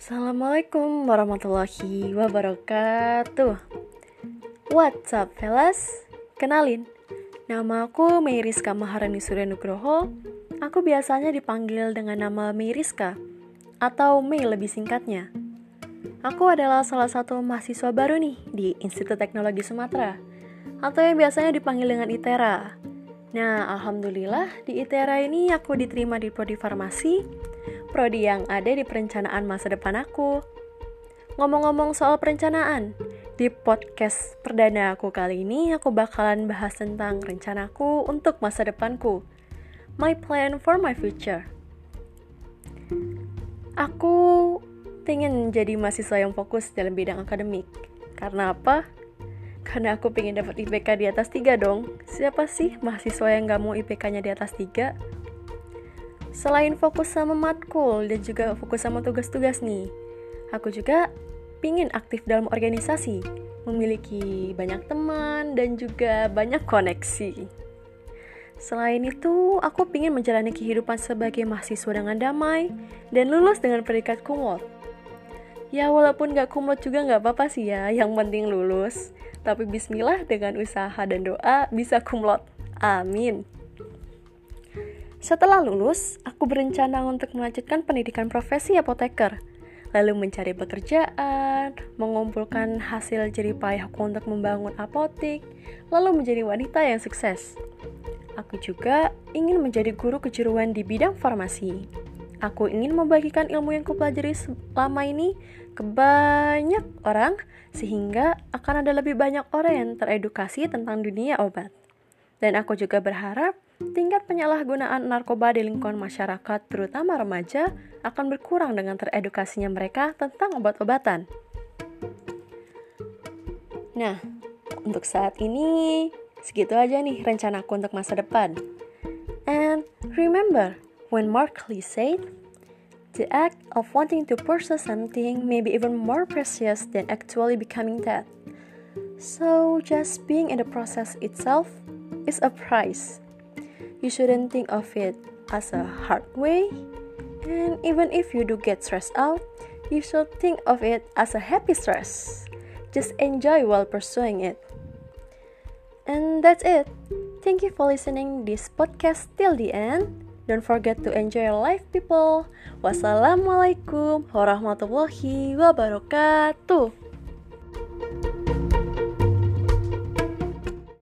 Assalamualaikum warahmatullahi wabarakatuh. What's up fellas? Kenalin, nama aku Meiriska Maharani Surya Nugroho Aku biasanya dipanggil dengan nama Meiriska Atau Mei lebih singkatnya. Aku adalah salah satu mahasiswa baru nih di Institut Teknologi Sumatera Atau yang biasanya dipanggil dengan ITERA Nah, alhamdulillah di ITERA ini aku diterima di prodi farmasi, prodi yang ada di perencanaan masa depan aku. Ngomong-ngomong soal perencanaan, di podcast perdana aku kali ini aku bakalan bahas tentang rencanaku untuk masa depanku. My plan for my future. Aku pengen jadi mahasiswa yang fokus dalam bidang akademik. Karena apa? Karena aku pengen dapat IPK di atas 3 dong. Siapa sih mahasiswa yang gak mau IPK-nya di atas 3? Selain fokus sama matkul dan juga fokus sama tugas-tugas nih, aku juga pingin aktif dalam organisasi, memiliki banyak teman dan juga banyak koneksi. Selain itu, aku pingin menjalani kehidupan sebagai mahasiswa dengan damai dan lulus dengan predikat kumlot. Ya walaupun gak kumlot juga gak apa-apa sih ya, yang penting lulus. Tapi bismillah dengan usaha dan doa bisa kumlot. Amin. Setelah lulus, aku berencana untuk melanjutkan pendidikan profesi apoteker, lalu mencari pekerjaan, mengumpulkan hasil jeripayah aku untuk membangun apotik, lalu menjadi wanita yang sukses. Aku juga ingin menjadi guru kejuruan di bidang farmasi. Aku ingin membagikan ilmu yang kupelajari selama ini ke banyak orang sehingga akan ada lebih banyak orang yang teredukasi tentang dunia obat. Dan aku juga berharap tingkat penyalahgunaan narkoba di lingkungan masyarakat, terutama remaja, akan berkurang dengan teredukasinya mereka tentang obat-obatan. Nah, untuk saat ini segitu aja nih rencanaku untuk masa depan. And remember, when Mark Lee said, The act of wanting to pursue something may be even more precious than actually becoming that. So, just being in the process itself is a prize. You shouldn't think of it as a hard way, and even if you do get stressed out, you should think of it as a happy stress. Just enjoy while pursuing it. And that's it. Thank you for listening this podcast till the end. Don't forget to enjoy your life, people. Wassalamualaikum warahmatullahi wabarakatuh.